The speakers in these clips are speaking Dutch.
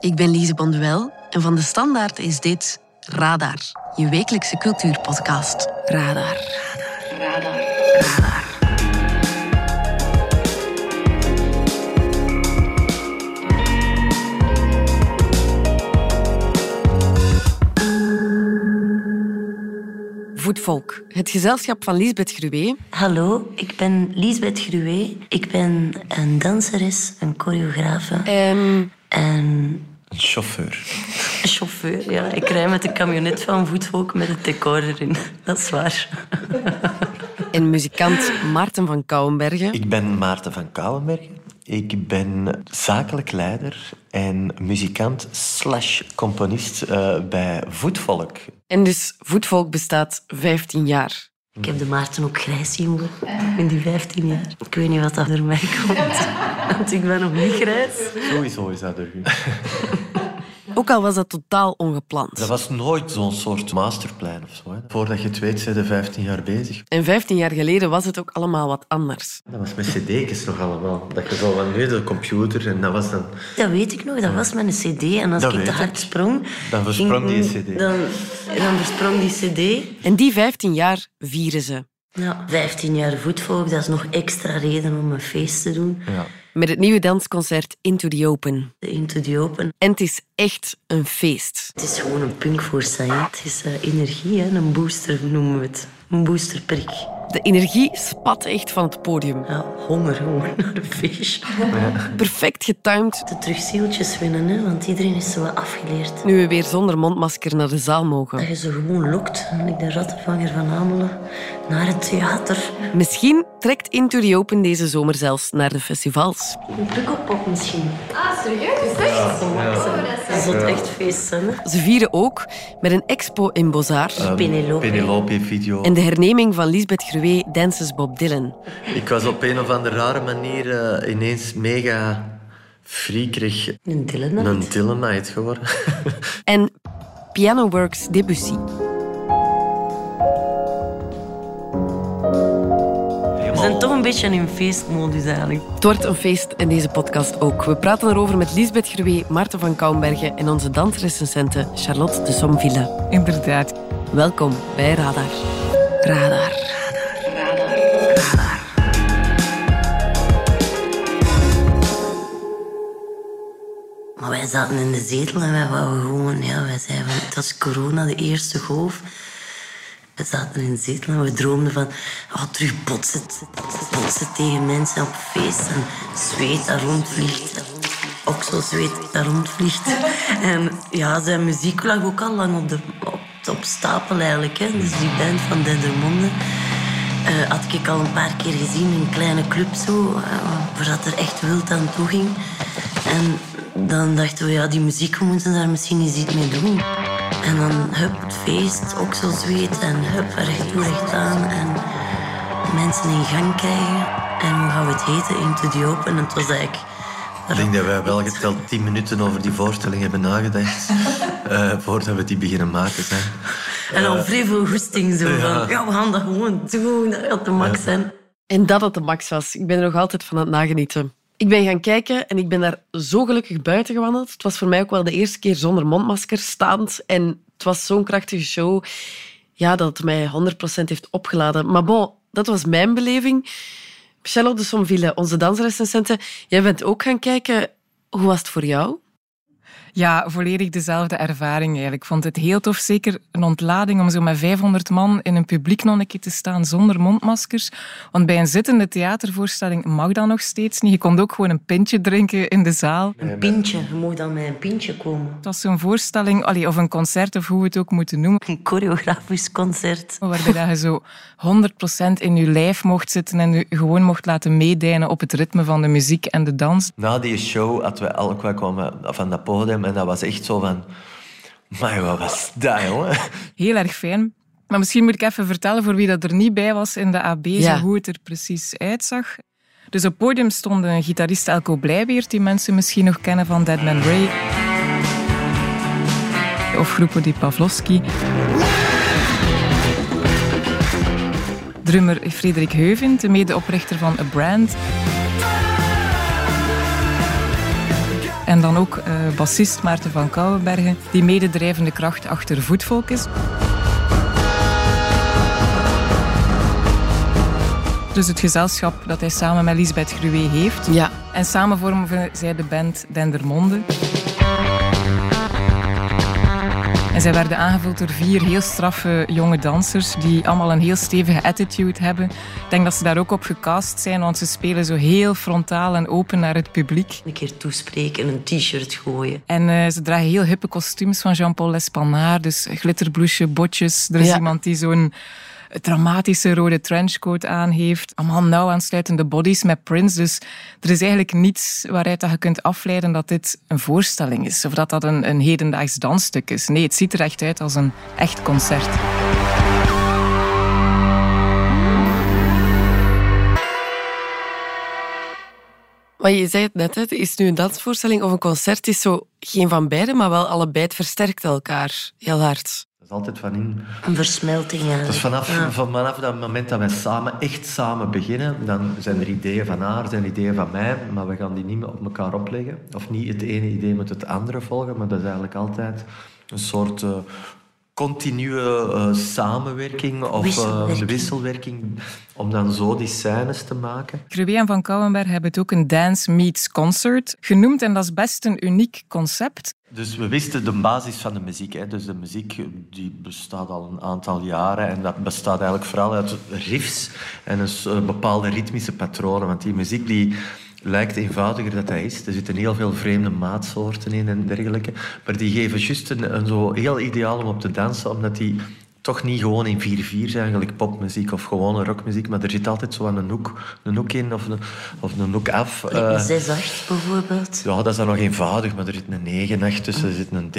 Ik ben Lise Bonduel en van de Standaard is dit Radar, je wekelijkse cultuurpodcast. Radar. Radar. Radar. Radar. Voetvolk, het gezelschap van Lisbeth Gruwe. Hallo, ik ben Lisbeth Gruwe. Ik ben een danseres, een choreografe. En... En... Een chauffeur. Een chauffeur, ja. Ik rij met de camionet van Voetvolk met het decor erin. Dat is waar. En muzikant Maarten van Kouwenbergen. Ik ben Maarten van Kouwenbergen. Ik ben zakelijk leider en muzikant slash componist uh, bij Voetvolk. En dus Voetvolk bestaat 15 jaar. Ik heb de Maarten ook grijs zien worden in die 15 jaar. Ik weet niet wat dat door mij komt, want ik ben nog niet grijs. Sowieso is dat u. Ook al was dat totaal ongepland. Dat was nooit zo'n soort masterplan of zo. Hè. Voordat je het weet, zijn er 15 jaar bezig. En 15 jaar geleden was het ook allemaal wat anders. Dat was met cd's nog allemaal. Dat je zo van nu de computer en dat was dan... Dat weet ik nog, dat was met een cd. En als Dat ik te hard ik. sprong... Dan versprong die cd. Dan, dan versprong die cd. En die 15 jaar vieren ze. Ja, 15 jaar voetvolk, dat is nog extra reden om een feest te doen. Ja. Met het nieuwe dansconcert Into the Open. Into the Open. En het is echt een feest. Het is gewoon een punk voor Sayed. Het is eh, energie, hè? een booster noemen we het. Een boosterprik. De energie spat echt van het podium. Ja, honger gewoon naar een feestje. Perfect getimed De terug zieltjes winnen, hè? want iedereen is zo wat afgeleerd. nu we weer zonder mondmasker naar de zaal mogen. Dat je ze gewoon lokt, ik de rattenvanger van Amelen, naar het theater. Misschien trekt Into the Open deze zomer zelfs naar de festivals. Een pukkelpop misschien. Ah, serieus? Is dat? Dat zal echt feest zijn. Hè? Ze vieren ook met een expo in Bozar Ehm, Penelope. Penelope-video. en de herneming van Lisbeth Gruwe Dances Bob Dylan. Ik was op een of andere rare manier eh, ineens mega freakerig Een Dylan. een Dylanite geworden. En Pianoworks Debussy. We zijn toch een beetje in feestmodus eigenlijk. Het wordt een feest in deze podcast ook. We praten erover met Lisbeth Gruwe, Maarten van Kouwenbergen en onze dansrecensente Charlotte de Somville. Inderdaad. Welkom bij Radar. Radar. Wij zaten in de zetel en wij wouden gewoon... Ja, wij zeiden van, het was corona, de eerste golf. We zaten in de zetel en we droomden van... Oh, terug botsen, botsen tegen mensen op feest. En zweet dat rondvliegt. Ook zo zweet dat rondvliegt. En ja, zijn muziek lag ook al lang op, op, stapel eigenlijk. Hè. Dus die band van Dendermonde... eh, had ik al een paar keer gezien in een kleine club zo, eh, waar er echt wild aan toe ging. En dan dachten we, ja, die muziek, we moeten daar misschien eens iets mee doen. En dan, hup, het feest, ook zo zweet en hup, recht toe, recht aan. En mensen in gang krijgen. En hoe gaan we het heten? Into the Open. En het was eigenlijk... Ik denk dat wij wel geteld 10 minuten over die voorstelling hebben nagedacht. eh, voordat we die beginnen maken zijn. En al vrij veel goesting zo van, ja, we gaan dat gewoon doen, dat gaat de max zijn. En dat het de max was. Ik ben er nog altijd van aan het nagenieten. Ik ben gaan kijken en ik ben daar zo gelukkig buiten gewandeld. Het was voor mij ook wel de eerste keer zonder mondmasker staand. En het was zo'n krachtige show ja, dat het mij 100% heeft opgeladen. Maar bon, dat was mijn beleving. Charlotte de Somville, onze dansrecensente, jij bent ook gaan kijken. Hoe was het voor jou? Ja, volledig dezelfde ervaring eigenlijk. Ik vond het heel tof, zeker een ontlading om zo met 500 man in een publiek nog een keer te staan zonder mondmaskers. Want bij een zittende theatervoorstelling mag dat nog steeds niet. Je kon ook gewoon een pintje drinken in de zaal. Een pintje, je mag dan met een pintje komen. Het was zo'n voorstelling, allee, of een concert, of hoe we het ook moeten noemen, Een choreografisch concert. waarbij dat je zo 100% in je lijf mocht zitten en je gewoon mocht laten meedijnen op het ritme van de muziek en de dans. Na die show hadden we al wij kwamen van dat podium en dat was echt zo van... Maar wat was dat, jongen? Heel erg fijn. Maar misschien moet ik even vertellen voor wie dat er niet bij was in de AB, Ja. hoe het er precies uitzag. Dus op het podium stond een gitarist Elko Blijbeert, die mensen misschien nog kennen van Dead Man Ray. Of groepen die Pavlovski. Drummer Frederik Heuvind, de medeoprichter van A Brand. En dan ook uh, bassist Maarten van Kouwenbergen, die mededrijvende kracht achter Voetvolk is. Dus het gezelschap dat hij samen met Lisbeth Gruwe heeft. Ja. En samen vormen zij de band Dendermonde. En zij werden aangevuld door vier heel straffe jonge dansers die allemaal een heel stevige attitude hebben. Ik denk dat ze daar ook op gecast zijn, want ze spelen zo heel frontaal en open naar het publiek. Een keer toespreken en een t-shirt gooien. En uh, ze dragen heel hippe kostuums van Jean-Paul Lespanard, dus glitterbloesje, botjes. Er is iemand die zo'n dramatische rode trenchcoat aan heeft. Allemaal nauw aansluitende bodies met prints. Dus er is eigenlijk niets waaruit dat je kunt afleiden dat dit een voorstelling is. Of dat dat een, een hedendaags dansstuk is. Nee, het ziet er echt uit als een echt concert. Maar je zei het net, het is nu een dansvoorstelling of een concert. Is zo geen van beide, maar wel allebei versterkt elkaar heel hard is altijd van in. Een versmelting, ja. Dus vanaf, vanaf dat moment dat wij samen, echt samen beginnen, dan zijn er ideeën van haar, zijn ideeën van mij, maar we gaan die niet op elkaar opleggen. Of niet het ene idee met het andere volgen, maar dat is eigenlijk altijd een soort uh, continue uh, samenwerking of wisselwerking. Uh, wisselwerking om dan zo die scènes te maken. Gruwe en Van Kouwenberg hebben het ook een Dance Meets Concert genoemd en dat is best een uniek concept. Dus we wisten de basis van de muziek. Hè. Dus de muziek die bestaat al een aantal jaren en dat bestaat eigenlijk vooral uit riffs en een bepaalde ritmische patronen. Want die muziek die lijkt eenvoudiger dat hij is. Er zitten heel veel vreemde maatsoorten in en dergelijke. Maar die geven juist een, een zo heel ideaal om op te dansen, omdat die toch niet gewoon in 4-4 zijn, eigenlijk popmuziek of gewone rockmuziek, maar er zit altijd zo een hoek, een hoek in of een, of een hoek af. Uh, 6-8 bijvoorbeeld? Ja, dat is dan nog eenvoudig, maar er zit een 9-8 tussen, er zit een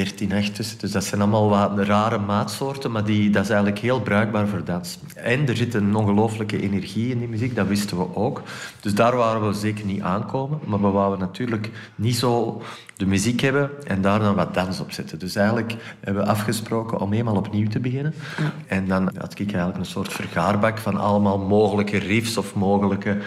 13-8 tussen. Dus dat zijn allemaal wat rare maatsoorten, maar die, dat is eigenlijk heel bruikbaar voor dans. En er zit een ongelooflijke energie in die muziek, dat wisten we ook. Dus daar waren we zeker niet aankomen, maar we wouden natuurlijk niet zo de muziek hebben en daar dan wat dans op zetten. Dus eigenlijk hebben we afgesproken om eenmaal opnieuw te beginnen. En dan had ik eigenlijk een soort vergaarbak van allemaal mogelijke riffs of mogelijke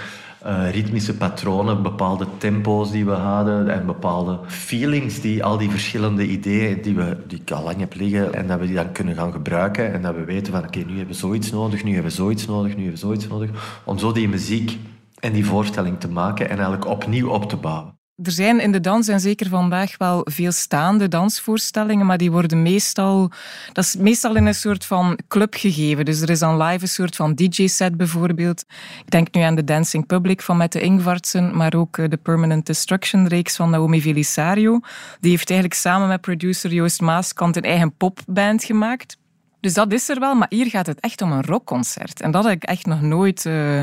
uh, ritmische patronen, bepaalde tempo's die we hadden en bepaalde feelings die al die verschillende ideeën die, we, die ik al lang heb liggen en dat we die dan kunnen gaan gebruiken en dat we weten van oké, nu hebben we zoiets nodig, nu hebben we zoiets nodig, nu hebben we zoiets nodig, om zo die muziek en die voorstelling te maken en eigenlijk opnieuw op te bouwen. Er zijn in de dans, en zeker vandaag, wel veel staande dansvoorstellingen, maar die worden meestal, dat is meestal in een soort van club gegeven. Dus er is dan live een soort van DJ-set bijvoorbeeld. Ik denk nu aan de Dancing Public van Mette Ingvartsen, maar ook eh, de Permanent Destruction-reeks van Naomi Velisario. Die heeft eigenlijk samen met producer Joost Maaskant een eigen popband gemaakt. Dus dat is er wel, maar hier gaat het echt om een rockconcert. En dat heb ik echt nog nooit uh,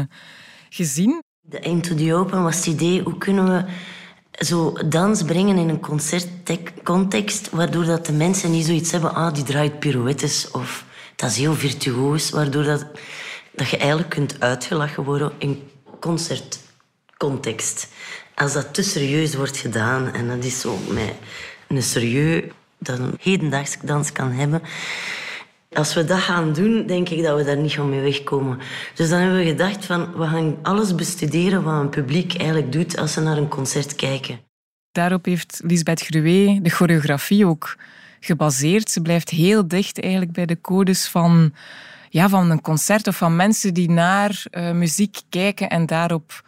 gezien. De Into the Open was het idee, hoe kunnen we zo dans brengen in een concertcontext, waardoor dat de mensen niet zoiets hebben, ah, die draait pirouettes of dat is heel virtuoos, waardoor dat, dat je eigenlijk kunt uitgelachen worden in concertcontext. Als dat te serieus wordt gedaan en dat is zo met een serieus dat een hedendaagse dans kan hebben, als we dat gaan doen, denk ik dat we daar niet gaan mee wegkomen. Dus dan hebben we gedacht van, we gaan alles bestuderen wat een publiek eigenlijk doet als ze naar een concert kijken. Daarop heeft Lisbeth Gruwe de choreografie ook gebaseerd. Ze blijft heel dicht eigenlijk bij de codes van, ja, van een concert of van mensen die naar uh, muziek kijken en daarop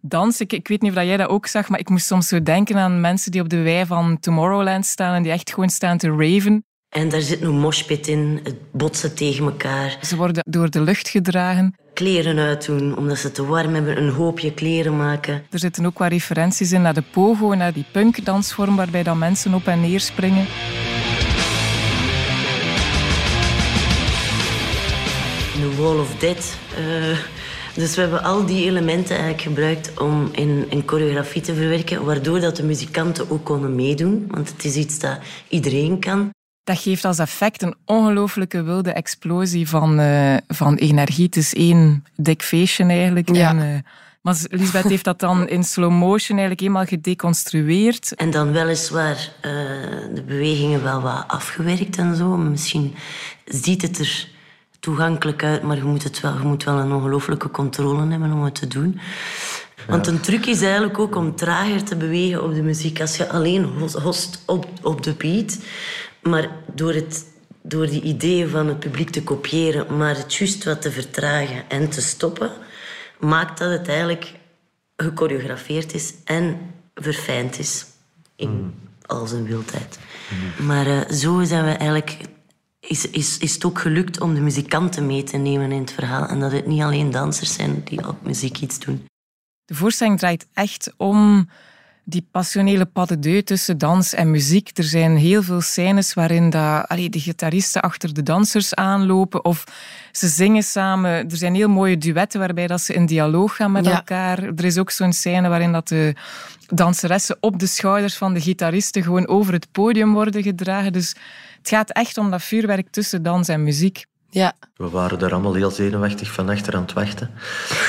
dansen. Ik, ik, weet niet of jij dat ook zag, maar ik moest soms zo denken aan mensen die op de wei van Tomorrowland staan en die echt gewoon staan te raven. En daar zit een moshpit in, het botsen tegen elkaar. Ze worden door de lucht gedragen. Kleren uitdoen, omdat ze te warm hebben, een hoopje kleren maken. Er zitten ook wat referenties in naar de pogo, naar die punkdansvorm, waarbij dan mensen op en neer springen. De Wall of Death. Uh, dus we hebben al die elementen eigenlijk gebruikt om in, in choreografie te verwerken, waardoor dat de muzikanten ook konden meedoen. Want het is iets dat iedereen kan dat geeft als effect een ongelooflijke wilde explosie van, uh, van energie. Het is één dik feestje eigenlijk. Ja. En, uh, maar Lisbeth heeft dat dan in slow motion eigenlijk eenmaal gedeconstrueerd. En dan weliswaar uh, de bewegingen wel wat afgewerkt en zo. Misschien ziet het er toegankelijk uit, maar je moet, het wel, je moet wel een ongelooflijke controle hebben om het te doen. Want een truc is eigenlijk ook om trager te bewegen op de muziek. Als je alleen host op, op de beat, maar door, het, door die ideeën van het publiek te kopiëren, maar het juist wat te vertragen en te stoppen, maakt dat het eigenlijk gechoreografeerd is en verfijnd is in mm. al zijn wildheid. Mm. Maar uh, zo zijn we eigenlijk is, is, is het ook gelukt om de muzikanten mee te nemen in het verhaal. En dat het niet alleen dansers zijn die op muziek iets doen. De voorstelling draait echt om die passionele pas de tussen dans en muziek. Er zijn heel veel scènes waarin dat, allee, de gitaristen achter de dansers aanlopen of ze zingen samen. Er zijn heel mooie duetten waarbij dat ze in dialoog gaan met elkaar. Er is ook zo'n scène waarin dat de danseressen op de schouders van de gitaristen gewoon over het podium worden gedragen. Dus het gaat echt om dat vuurwerk tussen dans en muziek. Ja. We waren er allemaal heel zenuwachtig van achter aan het wachten.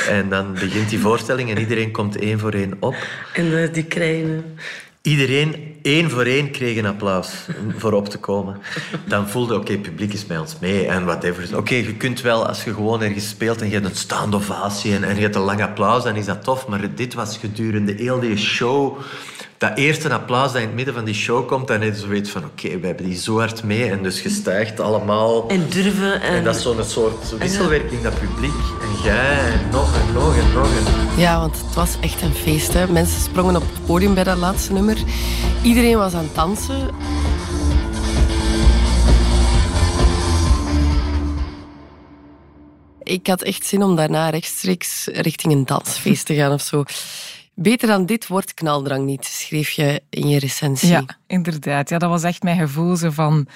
En dan begint die voorstelling en iedereen komt één voor één op. En die krijgen... Iedereen, één voor één, kreeg een applaus voor op te komen. Dan voelde, oké, het publiek is bij ons mee en whatever. Oké, je kunt wel, als je gewoon ergens speelt en je hebt een staande ovatie en, en je hebt een lang applaus, dan is dat tof. Maar dit was gedurende heel die show dat eerste applaus dat in het midden van die show komt, dan heb je zoiets van oké, we hebben die zo hard mee en dus je stijgt allemaal. En durven. En, en dat is zo'n soort wisselwerking, dat publiek. En jij, en nog en nog en nog. En... Ja, want het was echt een feest. Hè. Mensen sprongen op het podium bij dat laatste nummer. Iedereen was aan het dansen. Ik had echt zin om daarna rechtstreeks richting een dansfeest te gaan of zo. Beter dan dit wordt knaldrang niet, schreef je in je recensie. Ja, inderdaad. Ja, dat was echt mijn gevoel zo van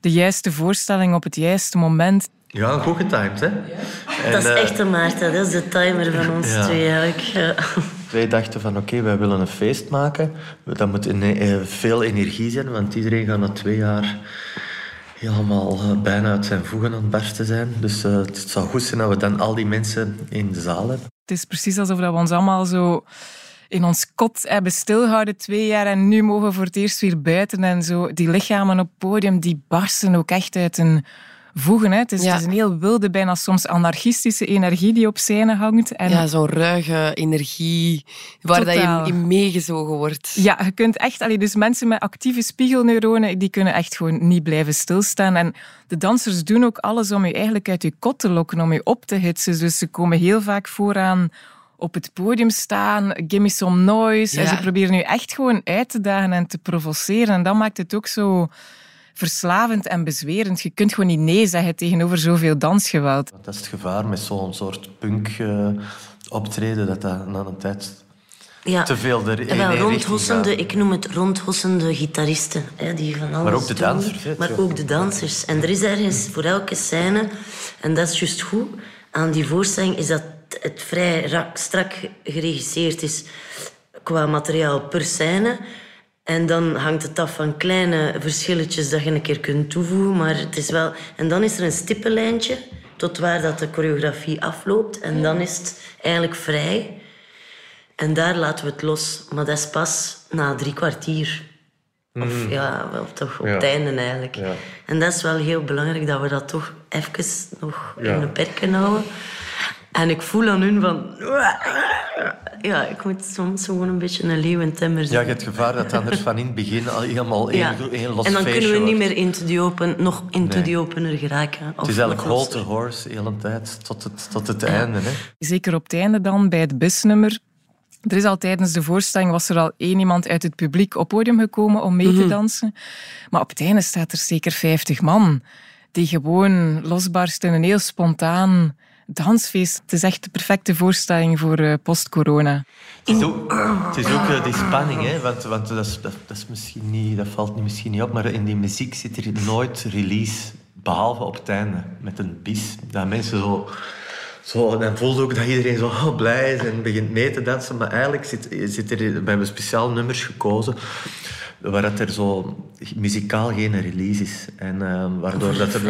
de juiste voorstelling op het juiste moment. Ja, goed getimed, hè? Ja. dat is uh, echt een Maarten, dat is de timer van ons twee eigenlijk. Ja. Wij dachten van oké, wij willen een feest maken. Dat moet eh, veel energie zijn, want iedereen gaat na twee jaar helemaal eh, bijna uit zijn voegen aan het barsten zijn. Dus het zou goed zijn dat we dan al die mensen in de zaal hebben. Het is precies alsof we ons allemaal zo in ons kot hebben stilgehouden twee jaar en nu mogen we voor het eerst weer buiten en zo. Die lichamen op het podium, die barsten ook echt uit een voegen. Hè. Het, is, het is een heel wilde, bijna soms anarchistische energie die op scène hangt. En ja, zo'n ruige energie waar dat je in meegezogen wordt. Ja, je kunt echt... Allee, dus mensen met actieve spiegelneuronen, die kunnen echt gewoon niet blijven stilstaan. En de dansers doen ook alles om je eigenlijk uit je kot te lokken, om je op te hitsen. Dus ze komen heel vaak vooraan op het podium staan, give me some noise. En ze proberen nu echt gewoon uit te dagen en te provoceren. En dat maakt het ook zo verslavend en bezwerend. Je kunt gewoon niet nee zeggen tegenover zoveel dansgeweld. Dat is het gevaar met zo'n soort punk uh, optreden, dat dat na een tijd ja. te veel er in wel, rondhossende, Ik noem het rondhossende gitaristen. Hè, die van alles maar ook de dansers. maar ook de dansers. En er is ergens voor elke scène, en dat is juist goed, aan die voorstelling is dat het vrij strak geregisseerd is qua materiaal per scène. En dan hangt het af van kleine verschilletjes dat je een keer kunt toevoegen. Maar het is wel... En dan is er een stippenlijntje tot waar dat de choreografie afloopt. En dan is het eigenlijk vrij. En daar laten we het los. Maar dat is pas na drie kwartier. Of mm. ja, wel toch op het einde eigenlijk. Ja. En dat is wel heel belangrijk dat we dat toch even nog in de perken houden. En ik voel aan hun van... Ja, ik moet soms gewoon een beetje een leeuw en temmer zijn. Ja, je hebt het gevaar dat anders van in het begin al helemaal één, ja. één los En dan kunnen we niet meer into the open, nog into nee. the opener geraken. Het is eigenlijk hold the horse de hele tijd, tot het, tot het einde. Hè? Zeker op het einde dan, bij het busnummer. Er is al tijdens de voorstelling was er al één iemand uit het publiek op podium gekomen om mee te mhm. dansen. Maar op het einde staat er zeker 50 man die gewoon losbarsten en heel spontaan dansfeest. Het is echt de perfecte voorstelling voor uh, post-corona. Het is ook, het uh, die spanning, hè? want, dat, dat, dat, is misschien niet, dat valt misschien niet op, maar in die muziek zit er nooit release, behalve op het einde, met een bis. Dat mensen zo... Zo, dan voelde ook dat iedereen zo oh, blij is en begint mee te dansen. Maar eigenlijk zit, zit er, we hebben speciaal nummers gekozen waar dat er zo muzikaal geen release is. En uh, waardoor dat er,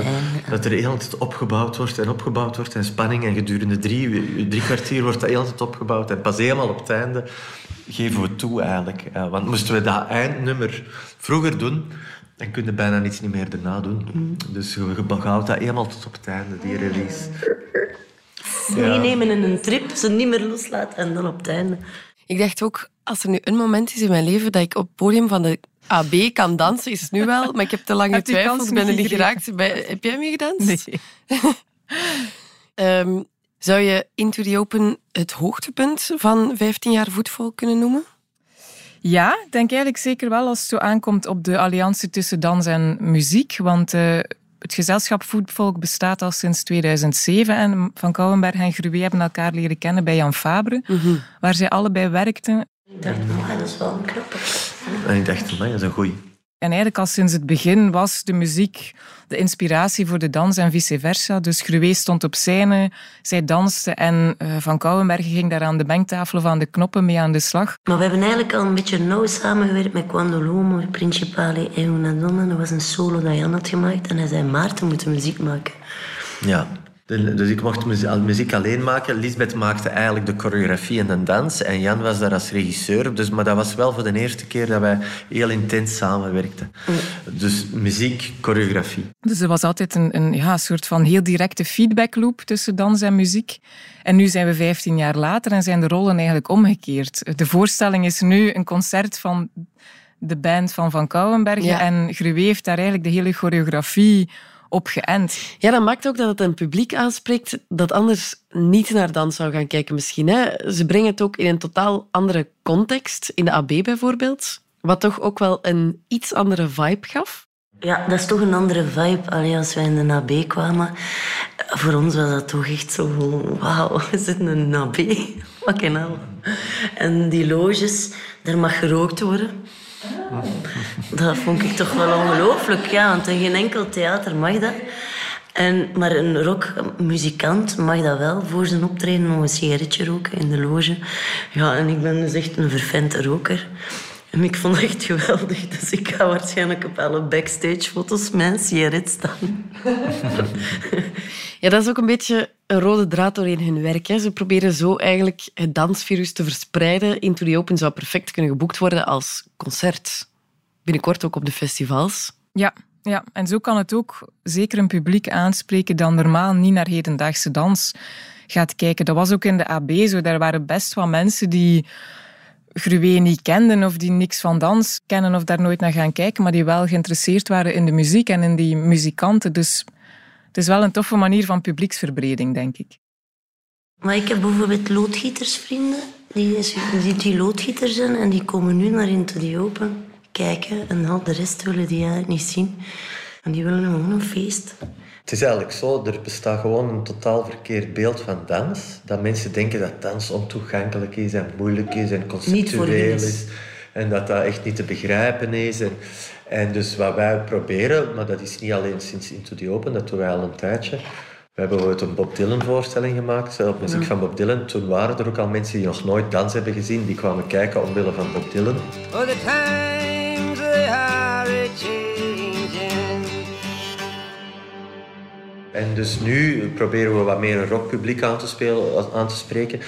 dat er de hele tijd opgebouwd wordt en opgebouwd wordt en spanning. En gedurende drie, drie kwartier wordt dat de hele tijd opgebouwd. En pas helemaal op het einde geven we toe eigenlijk. Uh, want moesten we dat eindnummer vroeger doen, dan kun je bijna niets niet meer daarna doen. Mm. Dus je behoudt dat helemaal tot op het einde, die release. meenemen in een trip, ze niet meer loslaten en dan op het einde. Ik dacht ook, als er nu een moment is in mijn leven dat ik op het podium van de AB kan dansen, is het nu wel. Maar ik heb te lang Heb die getwijfeld. kans Ik ben er niet geraakt. Bij- heb jij mee gedanst? Nee. Ehm, zou je Into the Open het hoogtepunt van 15 jaar voetvolk kunnen noemen? Ja, ik denk eigenlijk zeker wel als het zo aankomt op de alliantie tussen dans en muziek. Want eh, het gezelschap Voetvolk bestaat al sinds 2007 en Van Kouwenberg en Gruwe hebben elkaar leren kennen bij Jan Fabre, waar zij allebei werkten. Ik dacht, oh, dat is wel een knappe. En ik dacht, man, dat is een goeie. En eigenlijk al sinds het begin was de muziek de inspiratie voor de dans en vice versa. Dus Gruwe stond op scène, zij danste en eh, Van Kouwenberg ging daar aan de mengtafel of aan de knoppen mee aan de slag. Maar we hebben eigenlijk al een beetje nauw samengewerkt met Quando l'Uomo, Principale e una donna. Dat was een solo dat Jan had gemaakt. En hij zei, Maarten moet muziek maken. Ja. De- Dus ik mocht muziek alleen maken. Lisbeth maakte eigenlijk de choreografie en de dans. En Jan was daar als regisseur. Dus, maar dat was wel voor de eerste keer dat wij heel intens samenwerkten. Dus muziek, choreografie. Dus er was altijd een, een ja, soort van heel directe feedbackloop tussen dans en muziek. En nu zijn we 15 jaar later en zijn de rollen eigenlijk omgekeerd. De voorstelling is nu een concert van de band van Van Kouwenbergen. Ja. En Gruwe heeft daar eigenlijk de hele choreografie op geënt. Ja, dat maakt ook dat het een publiek aanspreekt dat anders niet naar dans zou gaan kijken misschien. Hè? Ze brengen het ook in een totaal andere context, in de AB bijvoorbeeld, wat toch ook wel een iets andere vibe gaf. Ja, dat is toch een andere vibe. Allee, als wij in de AB kwamen, voor ons was dat toch echt zo wauw, we zitten in een AB. Fucking hell. En die loges, daar mag gerookt worden. Dat vond ik toch wel ongelooflijk, ja, want in geen enkel theater mag dat. En, maar een rockmuzikant mag dat wel voor zijn optreden nog een sigaretje roken in de loge. Ja, en ik ben dus echt een vervente roker. En ik vond het echt geweldig. Dus ik ga waarschijnlijk op alle backstage-foto's mijn sigaret staan. Ja, dat is ook een beetje een rode draad doorheen hun werk. Hè. Ze proberen zo eigenlijk het dansvirus te verspreiden. Into the Open zou perfect kunnen geboekt worden als concert. Binnenkort ook op de festivals. Ja, ja, en zo kan het ook zeker een publiek aanspreken dat normaal niet naar hedendaagse dans gaat kijken. Dat was ook in de AB zo. Daar waren best wat mensen die Gruwe niet kenden of die niks van dans kennen of daar nooit naar gaan kijken, maar die wel geïnteresseerd waren in de muziek en in die muzikanten. Dus het is wel een toffe manier van publieksverbreding, denk ik. Maar ik heb bijvoorbeeld loodgietersvrienden. Die, is- die, die loodgieter zijn en die komen nu naar Into the Open kijken. En al de rest willen die eigenlijk niet zien. En die willen gewoon een feest. Het is eigenlijk zo, er bestaat gewoon een totaal verkeerd beeld van dans. Dat mensen denken dat dans ontoegankelijk is en moeilijk is en conceptueel is. En dat dat echt niet te begrijpen is. En, en dus wat wij proberen, maar dat is niet alleen sinds Into the Open, dat doen wij al een tijdje. We hebben ooit een Bob Dylan voorstelling gemaakt, op muziek van Bob Dylan. Toen waren er ook al mensen die nog nooit dans hebben gezien, die kwamen kijken omwille van Bob Dylan. Oh, the times they are. En dus nu proberen we wat meer een rockpubliek aan te, spelen, aan te spreken.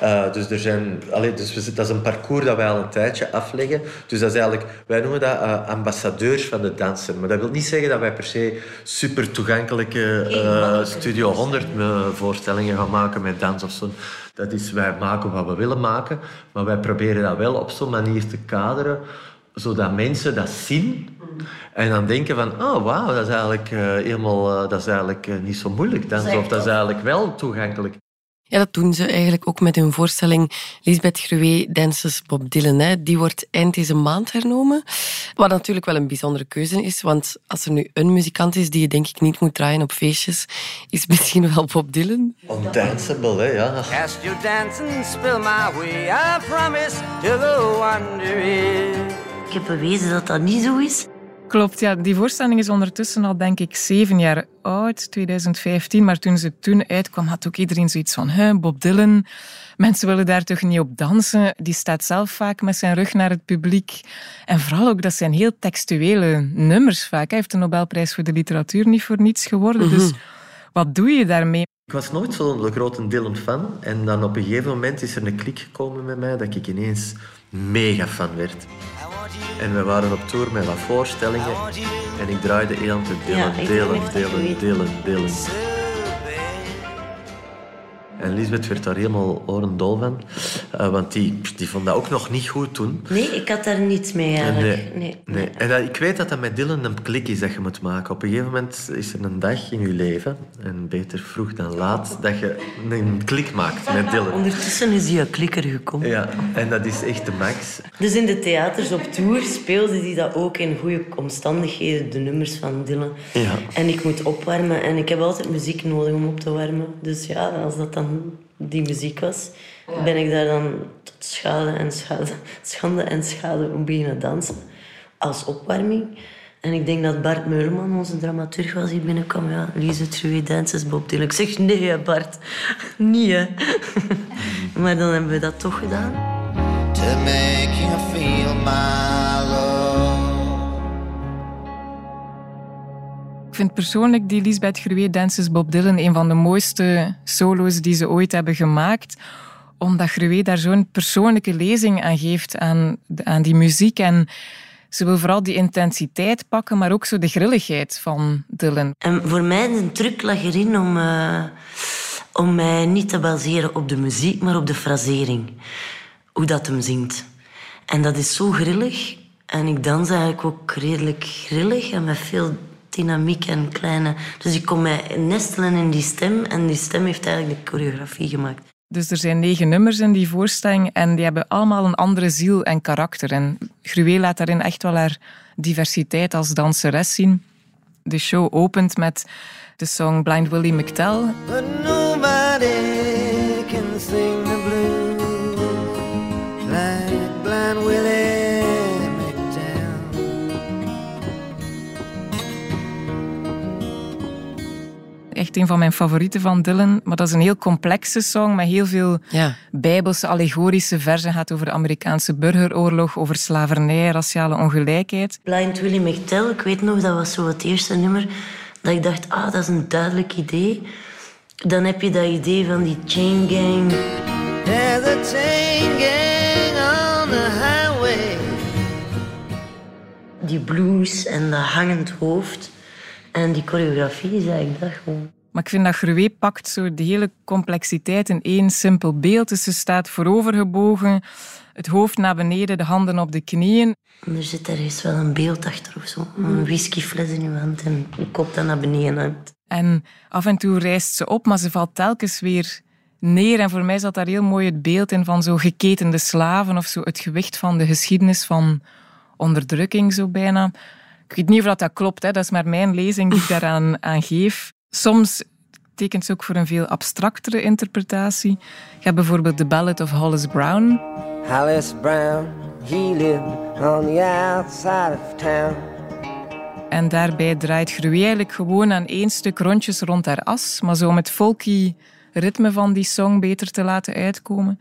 Eh, dus er zijn, allee, dus we, dat is een parcours dat wij al een tijdje afleggen. Dus dat is eigenlijk, wij noemen dat eh, ambassadeurs van de dansen. Maar dat wil niet zeggen dat wij per se super toegankelijke eh, Studio 100 eh, voorstellingen gaan maken met dans of zo. Dat is, wij maken wat we willen maken, maar wij proberen dat wel op zo'n manier te kaderen zodat mensen dat zien en dan denken van, oh wauw, dat is eigenlijk, eh, helemaal, dat is eigenlijk niet zo moeilijk. Dan, of dat is eigenlijk wel toegankelijk. Ja, dat doen ze eigenlijk ook met hun voorstelling Lisbeth Gruwe Dances Bob Dylan. Hè. Die wordt eind deze maand hernomen. Wat natuurlijk wel een bijzondere keuze is, want als er nu een muzikant is die je denk ik niet moet draaien op feestjes, is het misschien wel Bob Dylan. Undanceable, hè, ja. Cast your dance and spill my way. I promise to go wonder it. Ik heb bewezen dat dat niet zo is. Klopt, ja. Die voorstelling is ondertussen al, denk ik, zeven jaar oud, 2015. Maar toen ze toen uitkwam, had ook iedereen zoiets van, hè, Bob Dylan, mensen willen daar toch niet op dansen? Die staat zelf vaak met zijn rug naar het publiek. En vooral ook, dat zijn heel textuele nummers vaak. Hij heeft de Nobelprijs voor de literatuur niet voor niets geworden. Dus wat doe je daarmee? Ik was nooit zo'n grote Dylan fan. En dan op een gegeven moment is er een klik gekomen met mij dat ik ineens mega fan werd. En we waren op tour met wat voorstellingen. En ik draaide heel te delen, delen, delen, delen, delen. En Lisbeth werd daar helemaal orendol van. Uh, want die, die vond dat ook nog niet goed toen. Nee, ik had daar niets mee eigenlijk. Nee, nee, nee. En dat, ik weet dat dat met Dylan een klik is dat je moet maken. Op een gegeven moment is er een dag in je leven, en beter vroeg dan laat, dat je een klik maakt met Dylan. Ondertussen is hij een klikker gekomen. Ja, en dat is echt de max. Dus in de theaters op tour speelde hij dat ook in goede omstandigheden, de nummers van Dylan. Ja. En ik moet opwarmen en ik heb altijd muziek nodig om op te warmen. Dus ja, als dat dan die muziek was, ben ik daar dan tot schade en schade, schande en schade om beginnen dansen. Als opwarming. En ik denk dat Bart Meuleman, onze dramaturg, was die binnenkwam. Ja, Lise True Dances, Bob Dylan. Ik zeg, nee Bart. Niet hè. maar dan hebben we dat toch gedaan. To make you feel my vind persoonlijk die Lisbeth Gruwe Dances Bob Dylan een van de mooiste solo's die ze ooit hebben gemaakt omdat Gruwe daar zo'n persoonlijke lezing aan geeft aan, aan die muziek. En ze wil vooral die intensiteit pakken, maar ook zo de grilligheid van Dylan. En voor mij de truc lag erin om, uh, om mij niet te baseren op de muziek, maar op de frasering. Hoe dat hem zingt. En dat is zo grillig. En ik dans eigenlijk ook redelijk grillig en met veel dynamiek en kleine... Dus ik kon mij nestelen in die stem en die stem heeft eigenlijk de choreografie gemaakt. Dus er zijn negen nummers in die voorstelling en die hebben allemaal een andere ziel en karakter. En Gruwe laat daarin echt wel haar diversiteit als danseres zien. De show opent met de song Blind Willie McTell. Echt een van mijn favorieten van Dylan. Maar dat is een heel complexe song met heel veel ja. bijbelse, allegorische versen. gaat over de Amerikaanse burgeroorlog, over slavernij, raciale ongelijkheid. Blind Willie McTell, ik weet nog, dat was zo het eerste nummer dat ik dacht, ah, dat is een duidelijk idee. Dan heb je dat idee van die chain gang. A chain gang on the highway. Die blues en dat hangend hoofd. En die choreografie is eigenlijk dat gewoon. Maar ik vind dat Gruwe pakt zo de hele complexiteit in één simpel beeld. Dus ze staat voorovergebogen, het hoofd naar beneden, de handen op de knieën. er zit ergens wel een beeld achter of zo. Een whiskyfles in uw hand en je kop dan naar beneden. En af en toe rijst ze op, maar ze valt telkens weer neer. En voor mij zat daar heel mooi het beeld in van zo geketende slaven of zo het gewicht van de geschiedenis van onderdrukking, zo bijna. Ik weet niet of dat, klopt, hè. dat is maar mijn lezing die ik daaraan aan geef. Soms tekent ze ook voor een veel abstractere interpretatie. Je hebt bijvoorbeeld The Ballad of Hollis Brown. Hollis Brown, he lived on the outside of town. En daarbij draait Gruwe eigenlijk gewoon aan één stuk rondjes rond haar as, maar zo om het folky ritme van die song beter te laten uitkomen.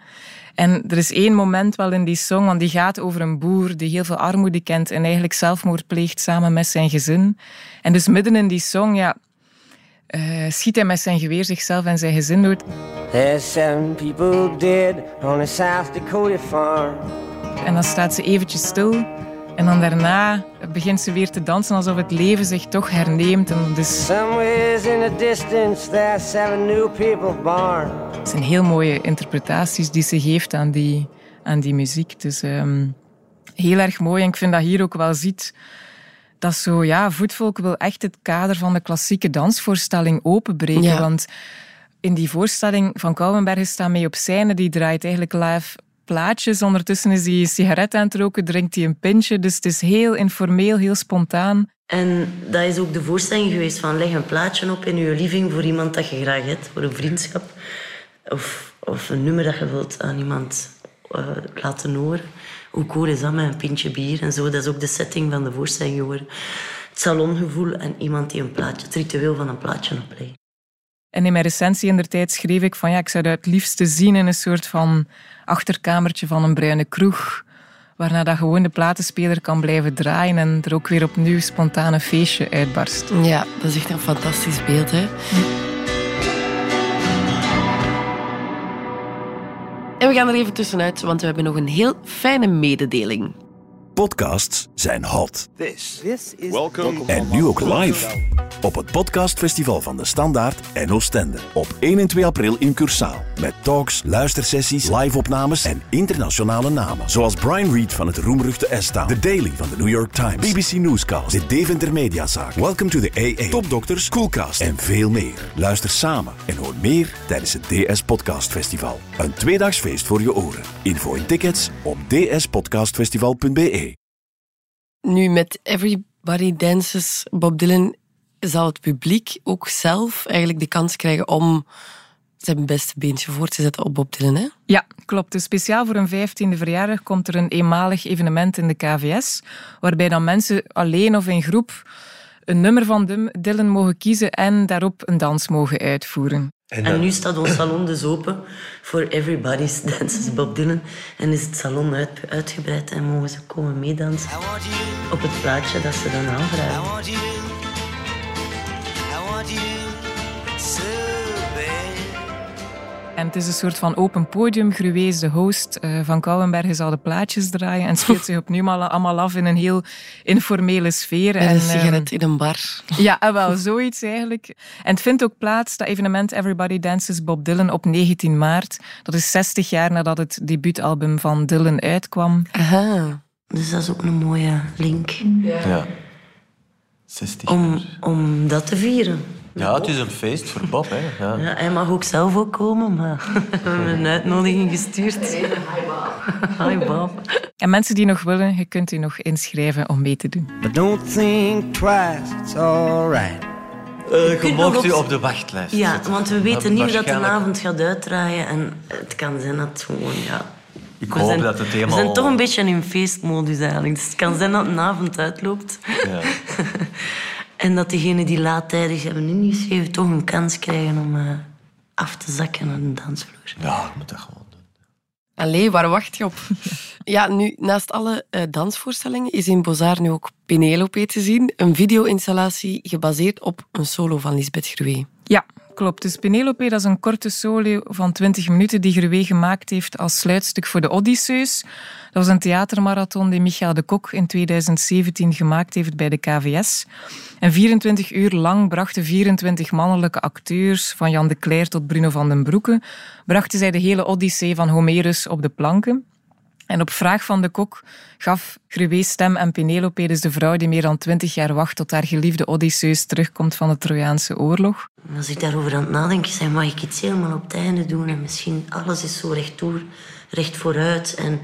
En er is één moment wel in die song, want die gaat over een boer die heel veel armoede kent en eigenlijk zelfmoord pleegt samen met zijn gezin. En dus midden in die song, ja, uh, schiet hij met zijn geweer zichzelf en zijn gezin dood. There's seven people dead on a South Dakota farm. En dan staat ze eventjes stil en dan daarna begint ze weer te dansen alsof het leven zich toch herneemt. En dus... in the distance there seven new people born. Het zijn heel mooie interpretaties die ze geeft aan die, aan die muziek. Dus um, heel erg mooi. En ik vind dat hier ook wel ziet dat zo, ja, Voetvolk wil echt het kader van de klassieke dansvoorstelling openbreken. Want in die voorstelling van Kouwenbergen staat mee op scène, die draait eigenlijk live plaatjes. Ondertussen is hij een sigaret aan het roken, drinkt hij een pintje. Dus het is heel informeel, heel spontaan. En dat is ook de voorstelling geweest van leg een plaatje op in je living voor iemand dat je graag hebt, voor een vriendschap. Of, of een nummer dat je wilt aan iemand uh, laten horen. Hoe cool is dat met een pintje bier en zo? Dat is ook de setting van de voorstelling geworden. Het salongevoel en iemand die een plaatje, het ritueel van een plaatje oplegt. En in mijn recensie in der tijd schreef ik van ja, ik zou dat het liefste zien in een soort van achterkamertje van een bruine kroeg. Waarna dat gewoon de platenspeler kan blijven draaien en er ook weer opnieuw spontaan een feestje uitbarst. Ja, dat is echt een fantastisch beeld. Hè? En we gaan er even tussenuit, want we hebben nog een heel fijne mededeling. Podcasts zijn hot. This, this is En nu ook live. Op het podcastfestival van de Standaard en Oostende. Op 1 en 2 april in Cursaal. Met talks, luistersessies, live-opnames en internationale namen. Zoals Brian Reed van het roemruchte S-Town. The Daily van de New York Times. BBC Newscast. De Deventer Mediazaak. Welcome to the AA. Topdokters, Coolcast en veel meer. Luister samen en hoor meer tijdens het DS Podcast Festival. Een tweedaags feest voor je oren. Info en tickets op dspodcastfestival.be. Nu met Everybody Dances Bob Dylan zal het publiek ook zelf eigenlijk de kans krijgen om zijn beste beentje voor te zetten op Bob Dylan. Hè? Ja, klopt. Dus speciaal voor een 15e verjaardag komt er een eenmalig evenement in de KVS, waarbij dan mensen alleen of in groep een nummer van Dylan mogen kiezen en daarop een dans mogen uitvoeren. En nu staat ons salon dus open voor Everybody's Dances Bob Dylan. En is het salon uit, uitgebreid en mogen ze komen meedansen op het plaatje dat ze dan aanvragen. En het is een soort van open podium. Gruwees, de host eh, van Kouwenbergen, zal de plaatjes draaien en speelt zich opnieuw al- allemaal af in een heel informele sfeer. Met en, een sigaret in een bar. Ja, eh, wel, zoiets eigenlijk. En het vindt ook plaats, dat evenement Everybody Dances Bob Dylan, op 19 maart. Dat is 60 jaar nadat het debuutalbum van Dylan uitkwam. Aha. Dus dat is ook een mooie link Ja. 60 om, jaar. om dat te vieren. Ja, het is een feest voor Bob. Hè. Ja. Ja, hij mag ook zelf ook komen, maar we hebben een uitnodiging gestuurd. Hi Bob. En mensen die nog willen, je kunt u nog inschrijven om mee te doen. But don't think twice, it's alright. Eh, je kunt mocht nog u op- op de wachtlijst Ja, zetten. want we weten niet hoe dat de avond gaat uitdraaien. En het kan zijn dat het gewoon, ja... Ik We hoop zijn, dat het we helemaal... zijn toch een beetje in feestmodus eigenlijk. Dus het kan zijn dat een avond uitloopt. Ja. En dat degenen die laattijdig hebben ingeschreven toch een kans krijgen om eh, af te zakken naar de dansvloer. ja, je moet dat gewoon doen. Allee, waar wacht je op? Ja, nu, naast alle eh, dansvoorstellingen is in Bozar nu ook Penelope te zien. Een video-installatie gebaseerd op een solo van Lisbeth Gruwe. Ja, klopt. Dus Penelope, is een korte solo van 20 minuten die Gruwe gemaakt heeft als sluitstuk voor de Odysseus. Dat was een theatermarathon die Michael de Kok in 2017 gemaakt heeft bij de KVS. En 24 uur lang brachten 24 mannelijke acteurs, van Jan de Cler tot Bruno van den Broeke, brachten zij de hele Odyssee van Homerus op de planken. En op vraag van de kok gaf Gruwe stem aan Penelope, dus de vrouw die meer dan 20 jaar wacht tot haar geliefde Odysseus terugkomt van de Trojaanse oorlog. Als ik daarover aan het nadenken ben, mag ik iets helemaal op het einde doen. En misschien alles is zo recht door, recht vooruit. En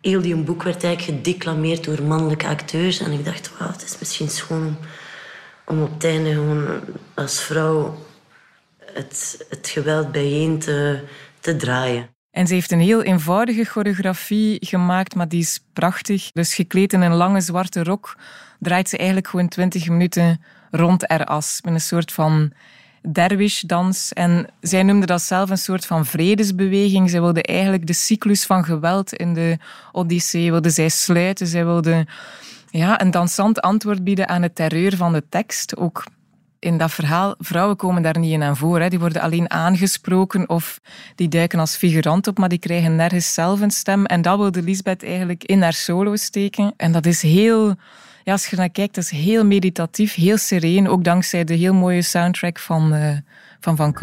heel die boek werd eigenlijk gedeclameerd door mannelijke acteurs. En ik dacht, wauw, het is misschien schoon om, om op het einde gewoon als vrouw het, het geweld bijeen te, te draaien. En ze heeft een heel eenvoudige choreografie gemaakt, maar die is prachtig. Dus gekleed in een lange zwarte rok draait ze eigenlijk gewoon 20 minuten rond eras. Met een soort van derwish-dans. En zij noemde dat zelf een soort van vredesbeweging. Zij wilde eigenlijk de cyclus van geweld in de Odyssee wilde zij sluiten. Zij wilde ja, een dansant antwoord bieden aan het terreur van de tekst. Ook in dat verhaal, vrouwen komen daar niet in aan voor. Hè. Die worden alleen aangesproken of die duiken als figurant op, maar die krijgen nergens zelf een stem. En dat wilde Lisbeth eigenlijk in haar solo steken. En dat is heel... Ja, als je naar kijkt, dat is heel meditatief, heel sereen. Ook dankzij de heel mooie soundtrack van eh, Van, van.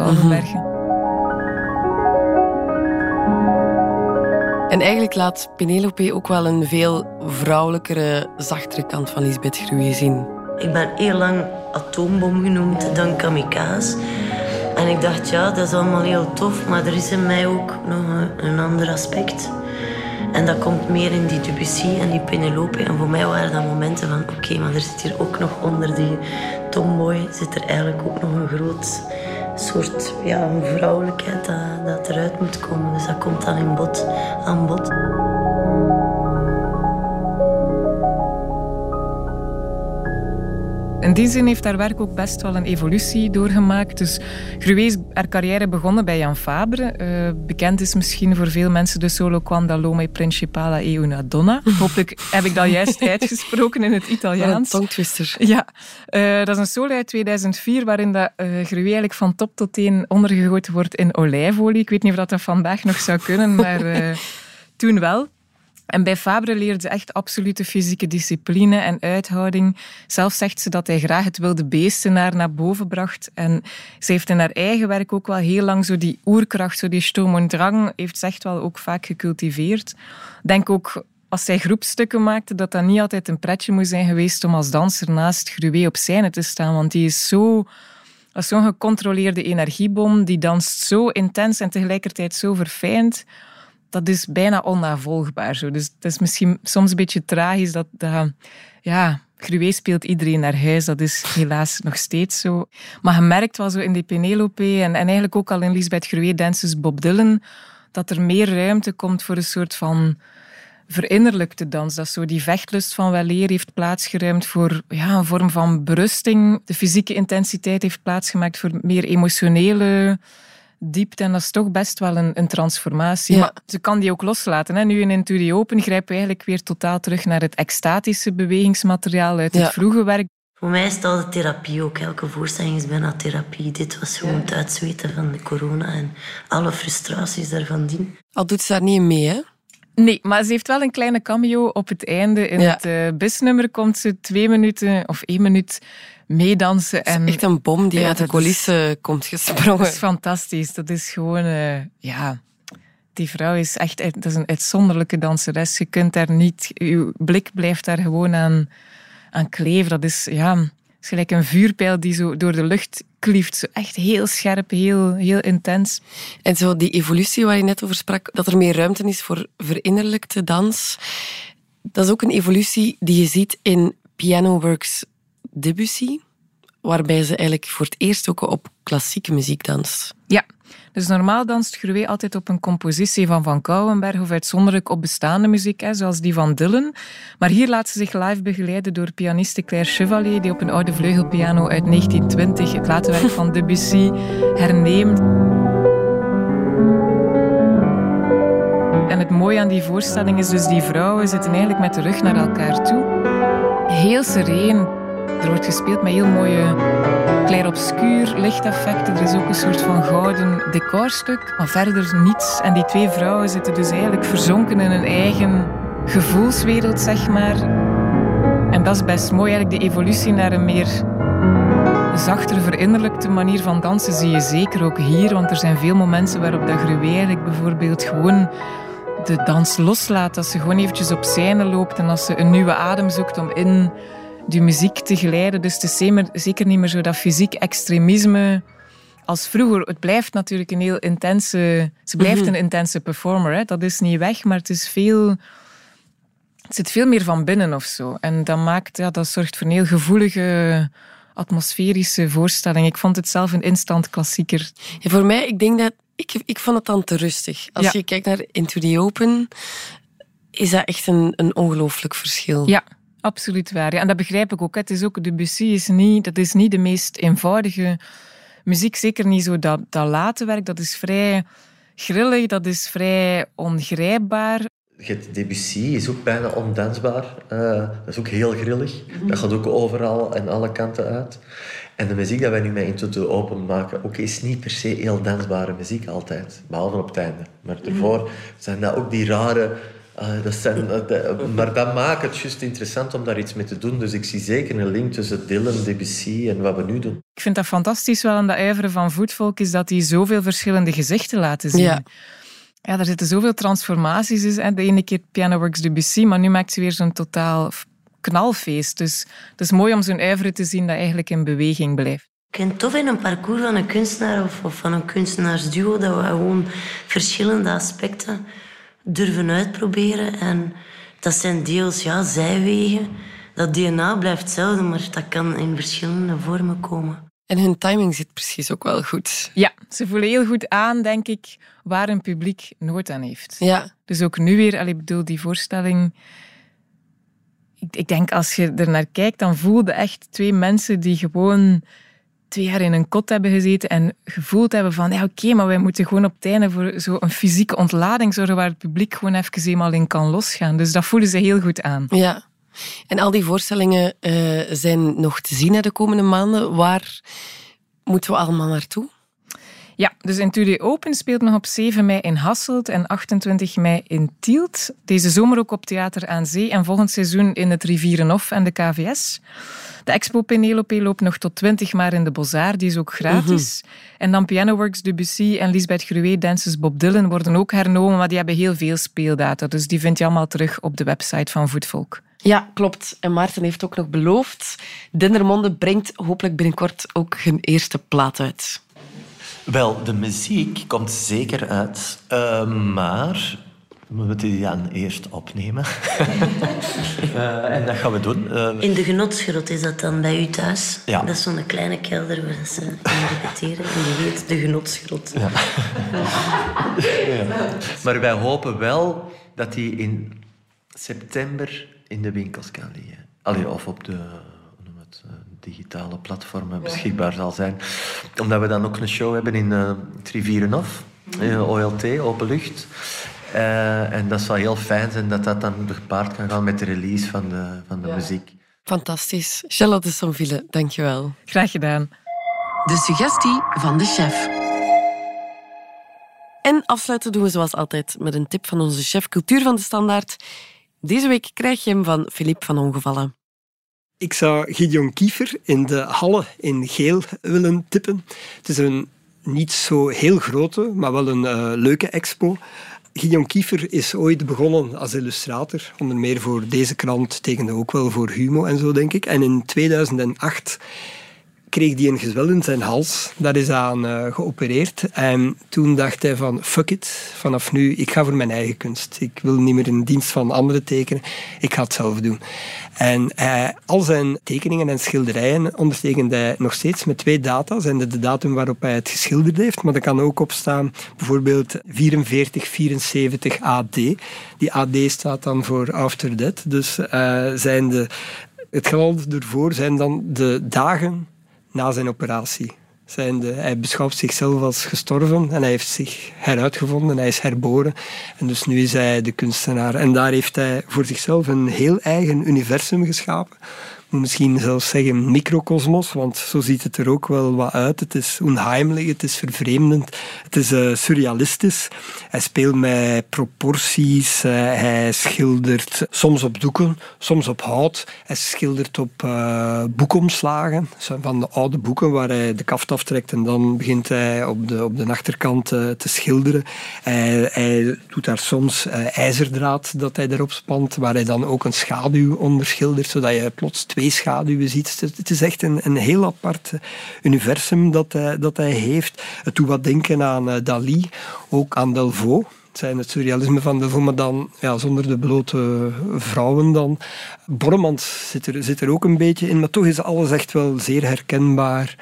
En eigenlijk laat Penelope ook wel een veel vrouwelijkere, zachtere kant van Lisbeth Gruwe zien. Ik ben heel lang atoombom genoemd, dan kamikaze. En ik dacht, ja, dat is allemaal heel tof, maar er is in mij ook nog een, ander aspect. En dat komt meer in die Debussy en die Penelope. En voor mij waren dat momenten van, oké, maar er zit hier ook nog onder die tomboy, zit er eigenlijk ook nog een groot soort ja, een vrouwelijkheid dat, eruit moet komen. Dus dat komt dan in bod, aan bod. In die zin heeft haar werk ook best wel een evolutie doorgemaakt. Dus Gruwe is haar carrière begonnen bij Jan Fabre. Eh, bekend is misschien voor veel mensen de solo Quando l'uomo principale e una donna. Hopelijk heb ik dat juist uitgesproken in het Wat een Italiaans. tongtwister. Ja, eh, dat is een solo uit 2004 waarin dat, Gruwe eigenlijk van top tot teen ondergegoten wordt in olijfolie. Ik weet niet of dat, dat vandaag nog zou kunnen, maar toen wel. En bij Fabre leerde ze echt absolute fysieke discipline en uithouding. Zelf zegt ze dat hij graag het wilde beestenaar naar boven bracht. En ze heeft in haar eigen werk ook wel heel lang zo die oerkracht, zo die sturm und drang, heeft ze echt wel ook vaak gecultiveerd. Denk ook als zij groepstukken maakte, dat dat niet altijd een pretje moest zijn geweest om als danser naast Gruwe op scène te staan. Want die is zo als zo'n gecontroleerde energiebom, die danst zo intens en tegelijkertijd zo verfijnd dat is bijna onnavolgbaar. Zo. Dus het is misschien soms een beetje tragisch dat, dat ja, Gruwe speelt iedereen naar huis. Dat is helaas nog steeds zo. Maar je merkt wel zo in die Penelope en, en eigenlijk ook al in Lisbeth Gruwe Dances Bob Dylan, dat er meer ruimte komt voor een soort van verinnerlijkte dans. Dat zo die vechtlust van weleer heeft plaatsgeruimd voor ja, een vorm van berusting. De fysieke intensiteit heeft plaatsgemaakt voor meer emotionele diepte. En dat is toch best wel een, een transformatie. Maar ze kan die ook loslaten. Hè. Nu in Into the Open grijpen we eigenlijk weer totaal terug naar het extatische bewegingsmateriaal uit het vroege werk. Voor mij is het altijd therapie ook. Elke voorstelling is bijna therapie. Dit was gewoon het uitzweten van de corona en alle frustraties daarvan dien. Al doet ze daar niet mee, hè? Nee, maar ze heeft wel een kleine cameo op het einde. In het uh, bisnummer komt ze twee minuten of één minuut meedansen. En, echt een bom die uit de coulissen komt gesprongen. Dat is fantastisch. Dat is gewoon, uh, ja... Die vrouw is echt dat is een uitzonderlijke danseres. Je kunt daar niet... Je blik blijft daar gewoon aan, aan kleven. Dat is, ja... is gelijk een vuurpijl die zo door de lucht klieft. Zo echt heel scherp, heel, heel intens. En zo die evolutie waar je net over sprak, dat er meer ruimte is voor verinnerlijkte dans. Dat is ook een evolutie die je ziet in Piano Works Debussy, waarbij ze eigenlijk voor het eerst ook op klassieke muziek danst. Ja, dus normaal danst Gruwe altijd op een compositie van Van Kouwenberg of uitzonderlijk op bestaande muziek, hè, zoals die van Dylan. Maar hier laat ze zich live begeleiden door pianiste Claire Chevalier, die op een oude vleugelpiano uit 1920 het late werk van Debussy herneemt. En het mooie aan die voorstelling is dus die vrouwen zitten eigenlijk met de rug naar elkaar toe. Heel sereen, er wordt gespeeld met heel mooie clair-obscuur lichteffecten. Er is ook een soort van gouden decorstuk, maar verder niets. En die twee vrouwen zitten dus eigenlijk verzonken in hun eigen gevoelswereld, zeg maar. En dat is best mooi, eigenlijk de evolutie naar een meer zachtere, verinnerlijkte manier van dansen zie je zeker ook hier. Want er zijn veel momenten waarop dat eigenlijk bijvoorbeeld gewoon de dans loslaat. Als ze gewoon eventjes op scène loopt en als ze een nieuwe adem zoekt om in die muziek te geleiden. Dus het is zeker niet meer zo dat fysiek extremisme als vroeger. Het blijft natuurlijk een heel intense... Ze blijft mhm. een intense performer. Hè. Dat is niet weg, maar het is veel... Het zit veel meer van binnen of zo. En dat maakt... Ja, dat zorgt voor een heel gevoelige atmosferische voorstelling. Ik vond het zelf een instant klassieker. Ja, voor mij, ik denk dat... Ik, ik vond het dan te rustig. Als je kijkt naar Into the Open, is dat echt een, een ongelooflijk verschil. Ja, Absoluut waar. Ja. En dat begrijp ik ook. Het is ook Debussy is niet, dat is niet de meest eenvoudige muziek. Zeker niet zo dat, dat late werk. Dat is vrij grillig, dat is vrij ongrijpbaar. Debussy is ook bijna ondansbaar. Uh, dat is ook heel grillig. Dat gaat ook overal en alle kanten uit. En de muziek dat wij nu met Into the Open maken, ook is niet per se heel dansbare muziek altijd. Behalve op het einde. Maar daarvoor zijn dat ook die rare uh, dat zijn, maar dat maakt het juist interessant om daar iets mee te doen. Dus ik zie zeker een link tussen Dylan, Debussy en wat we nu doen. Ik vind dat fantastisch wel aan de ijveren van Voetvolk, is dat die zoveel verschillende gezichten laten zien. Ja. Ja, er zitten zoveel transformaties in. De ene keer Pianoworks Debussy, maar nu maakt ze weer zo'n totaal knalfeest. Dus het is mooi om zo'n ijveren te zien dat eigenlijk in beweging blijft. Ik vind het tof in een parcours van een kunstenaar of, of van een kunstenaarsduo dat we gewoon verschillende aspecten durven uitproberen. En dat zijn deels ja, zijwegen. Dat DNA blijft hetzelfde, maar dat kan in verschillende vormen komen. En hun timing zit precies ook wel goed. Ja, ze voelen heel goed aan, denk ik, waar een publiek nood aan heeft. Ja. Dus ook nu weer, ik bedoel, die voorstelling... Ik, ik denk, als je er naar kijkt, dan voelde echt twee mensen die gewoon twee jaar in een kot hebben gezeten en gevoeld hebben van ja oké, maar wij moeten gewoon op het einde voor zo'n fysieke ontlading zorgen waar het publiek gewoon even eenmaal in kan losgaan. Dus dat voelen ze heel goed aan. Ja. En al die voorstellingen uh, zijn nog te zien de komende maanden. Waar moeten we allemaal naartoe? Ja, dus Intudio Open speelt nog op 7 mei in Hasselt en 28 mei in Tielt. Deze zomer ook op Theater aan Zee en volgend seizoen in het Rivierenhof en de KVS. De expo Penelope loopt nog tot 20 maar in de Bozar, die is ook gratis. En dan Pianoworks, Debussy en Lisbeth Gruwe, Dances Bob Dylan worden ook hernomen, maar die hebben heel veel speeldata. Dus die vind je allemaal terug op de website van Voetvolk. Ja, klopt. En Maarten heeft ook nog beloofd. Dendermonde brengt hopelijk binnenkort ook hun eerste plaat uit. Wel, de muziek komt zeker uit. Uh, maar we moeten die dan eerst opnemen. uh, en dat gaan we doen. Uh, In de genotsgrot is dat dan bij u thuis? Ja. Dat is zo'n kleine kelder waar ze in repeteren. En die heet de genotsgrot. Ja. ja. Maar wij hopen wel dat die in september in de winkels kan liggen. Allee, of op de het, digitale platformen beschikbaar zal zijn. Omdat we dan ook een show hebben in uh, het Rivierenhof. Uh, OLT, open lucht. Uh, en dat zal heel fijn zijn dat dat dan gepaard kan gaan met de release van de, van de ja. muziek. Fantastisch. Charlotte de Sonville, dankjewel. Graag gedaan. De suggestie van de chef. En afsluiten doen we zoals altijd met een tip van onze chef cultuur van de Standaard. Deze week krijg je hem van Philippe van Ongevallen. Ik zou Gideon Kiefer in de Halle in geel willen tippen. Het is een niet zo heel grote, maar wel een uh, leuke expo. Gideon Kiefer is ooit begonnen als illustrator, onder meer voor deze krant, tekende ook wel voor Humo en zo, denk ik. En in 2008 kreeg hij een gezwel in zijn hals. Daar is aan uh, geopereerd. En toen dacht hij van, fuck it, vanaf nu, ik ga voor mijn eigen kunst. Ik wil niet meer in dienst van anderen tekenen. Ik ga het zelf doen. En uh, al zijn tekeningen en schilderijen ondertekende hij nog steeds met twee data. Zijn de, datum waarop hij het geschilderd heeft. Maar er kan ook op staan bijvoorbeeld 4474 AD. Die AD staat dan voor After Death. Dus uh, zijn de, het geval ervoor zijn dan de dagen na zijn operatie. Hij beschouwt zichzelf als gestorven en hij heeft zich heruitgevonden, hij is herboren. En dus nu is hij de kunstenaar. En daar heeft hij voor zichzelf een heel eigen universum geschapen. Misschien zelfs zeggen microcosmos, want zo ziet het er ook wel wat uit. Het is onheimelijk, het is vervreemdend, het is uh, surrealistisch. Hij speelt met proporties, uh, hij schildert soms op doeken, soms op hout. Hij schildert op uh, boekomslagen van de oude boeken waar hij de kaft aftrekt en dan begint hij op de, op de achterkant te schilderen. Hij, hij, doet daar soms ijzerdraad dat hij erop spant, waar hij dan ook een schaduw onder schildert, zodat je plots twee schaduwen ziet. Het is echt een, een heel apart universum dat hij, dat hij heeft. Het doet wat denken aan uh, Dali, ook aan Delvaux. Het zijn het surrealisme van Delvaux, maar dan ja, zonder de blote vrouwen dan. Bormans zit er, zit er ook een beetje in, maar toch is alles echt wel zeer herkenbaar.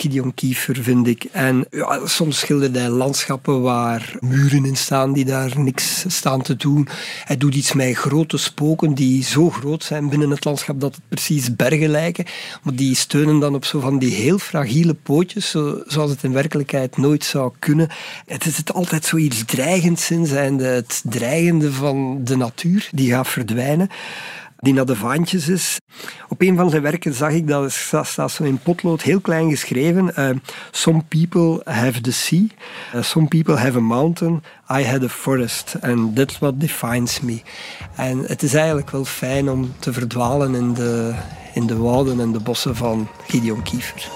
Gideon Kiefer, vind ik. En ja, soms schilderde hij landschappen waar muren in staan die daar niks staan te doen. Hij doet iets met grote spoken die zo groot zijn binnen het landschap dat het precies bergen lijken. Maar die steunen dan op zo van die heel fragiele pootjes, zo, zoals het in werkelijkheid nooit zou kunnen. Het is altijd zoiets dreigends in zijn, het dreigende van de natuur, die gaat verdwijnen die naar de vaantjes is. Op een van zijn werken zag ik dat staat zo in potlood heel klein geschreven. Uh, some people have the sea, uh, some people have a mountain, I had a forest and that's what defines me. En het is eigenlijk wel fijn om te verdwalen in de, in de wouden en de bossen van Gideon Kiefer.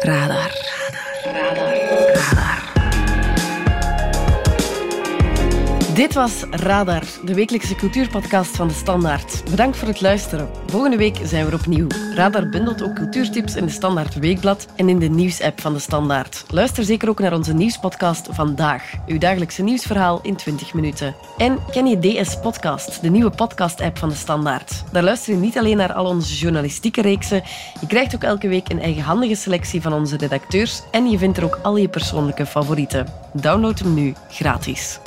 Radar. Dit was Radar, de wekelijkse cultuurpodcast van de Standaard. Bedankt voor het luisteren. Volgende week zijn we er opnieuw. Radar bundelt ook cultuurtips in de Standaard Weekblad en in de nieuwsapp van de Standaard. Luister zeker ook naar onze nieuwspodcast Vandaag, uw dagelijkse nieuwsverhaal in 20 minuten. En ken je DS Podcast, de nieuwe podcast-app van de Standaard. Daar luister je niet alleen naar al onze journalistieke reeksen, je krijgt ook elke week een eigenhandige selectie van onze redacteurs en je vindt er ook al je persoonlijke favorieten. Download hem nu gratis.